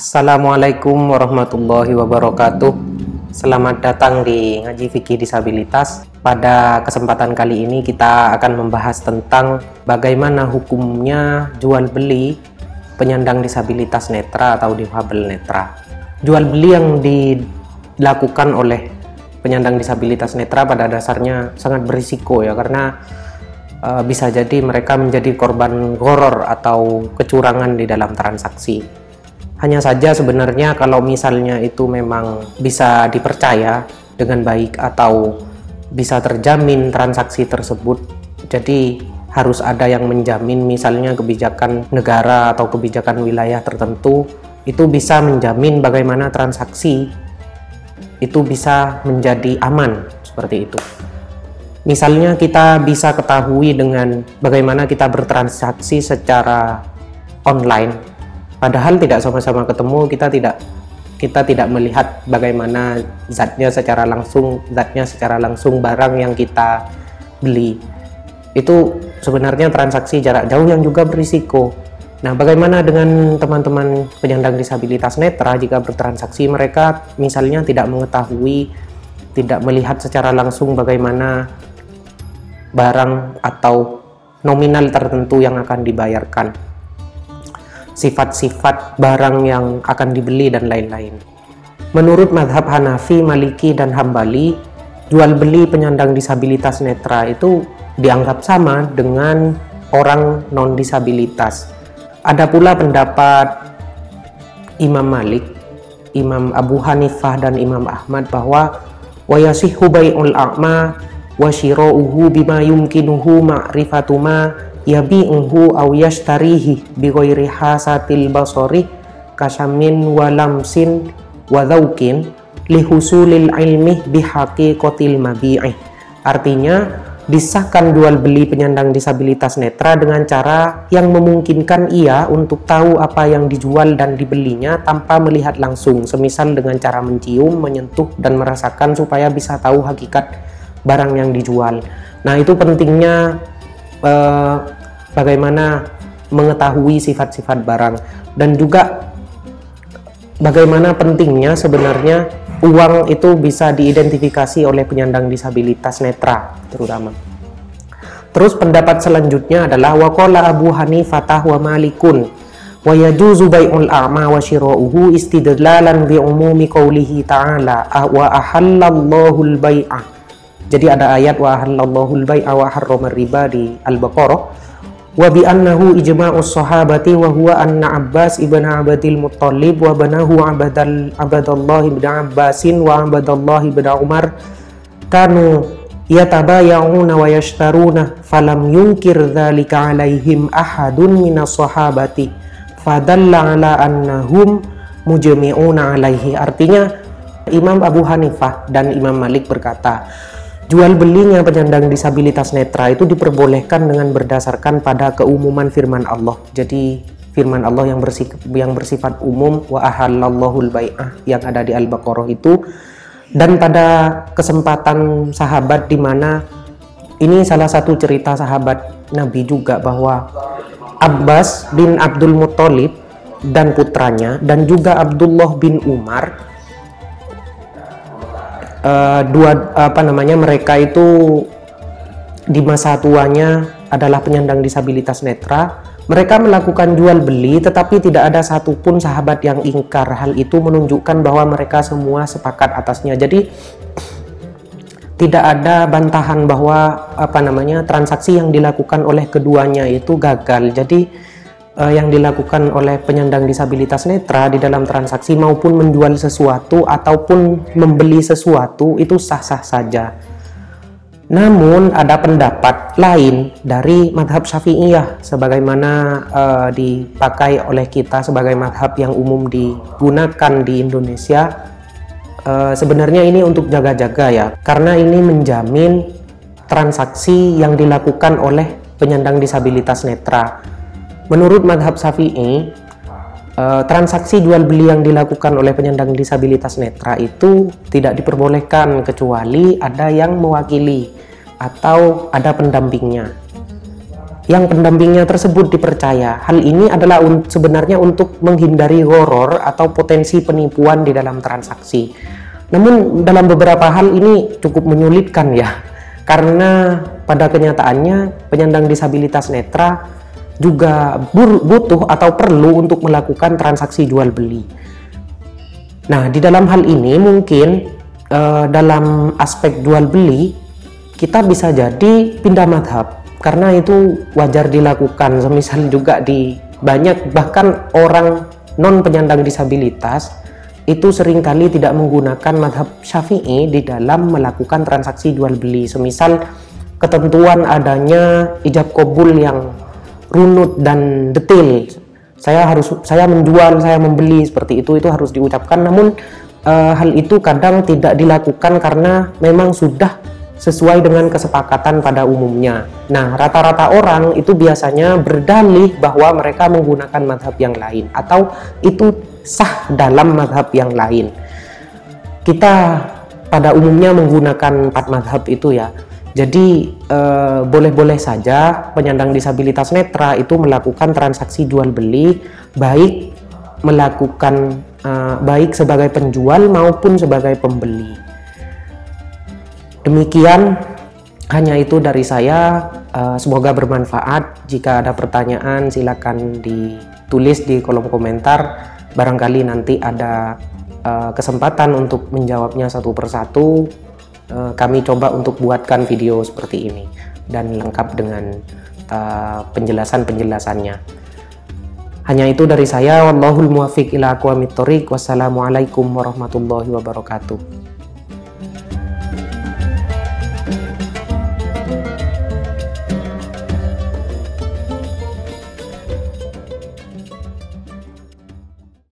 Assalamualaikum warahmatullahi wabarakatuh. Selamat datang di Ngaji Fikih Disabilitas. Pada kesempatan kali ini kita akan membahas tentang bagaimana hukumnya jual beli penyandang disabilitas netra atau difabel netra. Jual beli yang dilakukan oleh penyandang disabilitas netra pada dasarnya sangat berisiko ya karena uh, bisa jadi mereka menjadi korban goror atau kecurangan di dalam transaksi. Hanya saja sebenarnya kalau misalnya itu memang bisa dipercaya dengan baik atau bisa terjamin transaksi tersebut, jadi harus ada yang menjamin misalnya kebijakan negara atau kebijakan wilayah tertentu itu bisa menjamin bagaimana transaksi itu bisa menjadi aman seperti itu. Misalnya kita bisa ketahui dengan bagaimana kita bertransaksi secara online padahal tidak sama-sama ketemu kita tidak kita tidak melihat bagaimana zatnya secara langsung zatnya secara langsung barang yang kita beli. Itu sebenarnya transaksi jarak jauh yang juga berisiko. Nah bagaimana dengan teman-teman penyandang disabilitas netra jika bertransaksi? Mereka misalnya tidak mengetahui tidak melihat secara langsung bagaimana barang atau nominal tertentu yang akan dibayarkan sifat-sifat barang yang akan dibeli dan lain-lain. Menurut madhab Hanafi, Maliki, dan Hambali, jual beli penyandang disabilitas netra itu dianggap sama dengan orang non disabilitas. Ada pula pendapat Imam Malik, Imam Abu Hanifah dan Imam Ahmad bahwa wayasihu bai'ul a'ma wa bima yumkinuhu yabi'uhu aw yashtarihi bi ghairi hasatil basari kasamin wa lamsin wa dzauqin li husulil ilmi bi haqiqatil mabi'i artinya disahkan jual beli penyandang disabilitas netra dengan cara yang memungkinkan ia untuk tahu apa yang dijual dan dibelinya tanpa melihat langsung, semisal dengan cara mencium, menyentuh, dan merasakan supaya bisa tahu hakikat barang yang dijual. Nah, itu pentingnya uh, bagaimana mengetahui sifat-sifat barang dan juga bagaimana pentingnya sebenarnya uang itu bisa diidentifikasi oleh penyandang disabilitas netra terutama. Terus pendapat selanjutnya adalah waqala Abu Hanifah wa Malikun wa yajuzu bai'ul a'ma wa shira'uhu istidlalan bi umumi qawlihi ta'ala wa ahallallahu al-bai'a. Jadi ada ayat wa ahallallahu al-bai'a wa harrama riba di Al-Baqarah. Wa bi annahu ijma'us sahabati wa huwa anna Abbas ibn Abdul Muttalib wa banahu Abdal Abdullah ibn Abbasin wa Abdullah ibn Umar kanu yatabaya'una wa yashtaruna falam yunkir dzalika alaihim ahadun minas sahabati fadalla ala annahum mujmi'una alaihi artinya Imam Abu Hanifah dan Imam Malik berkata Jual belinya penyandang disabilitas netra itu diperbolehkan dengan berdasarkan pada keumuman firman Allah. Jadi firman Allah yang bersifat, yang bersifat umum wa ahallallahul bai'ah yang ada di Al-Baqarah itu dan pada kesempatan sahabat di mana ini salah satu cerita sahabat Nabi juga bahwa Abbas bin Abdul Muthalib dan putranya dan juga Abdullah bin Umar uh, dua apa namanya mereka itu di masa tuanya adalah penyandang disabilitas netra. Mereka melakukan jual beli tetapi tidak ada satupun sahabat yang ingkar. Hal itu menunjukkan bahwa mereka semua sepakat atasnya. Jadi tidak ada bantahan bahwa apa namanya transaksi yang dilakukan oleh keduanya itu gagal. Jadi uh, yang dilakukan oleh penyandang disabilitas netra di dalam transaksi maupun menjual sesuatu ataupun membeli sesuatu itu sah-sah saja. Namun ada pendapat lain dari madhab syafi'iyah sebagaimana uh, dipakai oleh kita sebagai madhab yang umum digunakan di Indonesia. Uh, sebenarnya ini untuk jaga-jaga ya, karena ini menjamin transaksi yang dilakukan oleh penyandang disabilitas netra Menurut madhab Syafi'i, uh, transaksi jual beli yang dilakukan oleh penyandang disabilitas netra itu tidak diperbolehkan kecuali ada yang mewakili atau ada pendampingnya. yang pendampingnya tersebut dipercaya. Hal ini adalah sebenarnya untuk menghindari horor atau potensi penipuan di dalam transaksi. Namun dalam beberapa hal ini cukup menyulitkan ya, karena pada kenyataannya penyandang disabilitas netra juga butuh atau perlu untuk melakukan transaksi jual beli. Nah, di dalam hal ini mungkin uh, dalam aspek jual beli kita bisa jadi pindah madhab karena itu wajar dilakukan semisal juga di banyak bahkan orang non penyandang disabilitas itu sering kali tidak menggunakan madhab syafi'i di dalam melakukan transaksi jual beli semisal ketentuan adanya ijab kobul yang runut dan detail saya harus saya menjual saya membeli seperti itu itu harus diucapkan namun uh, hal itu kadang tidak dilakukan karena memang sudah sesuai dengan kesepakatan pada umumnya. Nah, rata-rata orang itu biasanya berdalih bahwa mereka menggunakan madhab yang lain atau itu sah dalam madhab yang lain. Kita pada umumnya menggunakan empat madhab itu ya. Jadi eh, boleh-boleh saja penyandang disabilitas netra itu melakukan transaksi jual beli baik melakukan eh, baik sebagai penjual maupun sebagai pembeli. Demikian hanya itu dari saya. Uh, semoga bermanfaat. Jika ada pertanyaan, silakan ditulis di kolom komentar. Barangkali nanti ada kesempatan untuk menjawabnya satu persatu. Uh, kami coba untuk buatkan video seperti ini dan lengkap dengan uh, penjelasan-penjelasannya. Hanya itu dari saya. Wallahul muwafiq ila aqwamit Wassalamualaikum warahmatullahi wabarakatuh.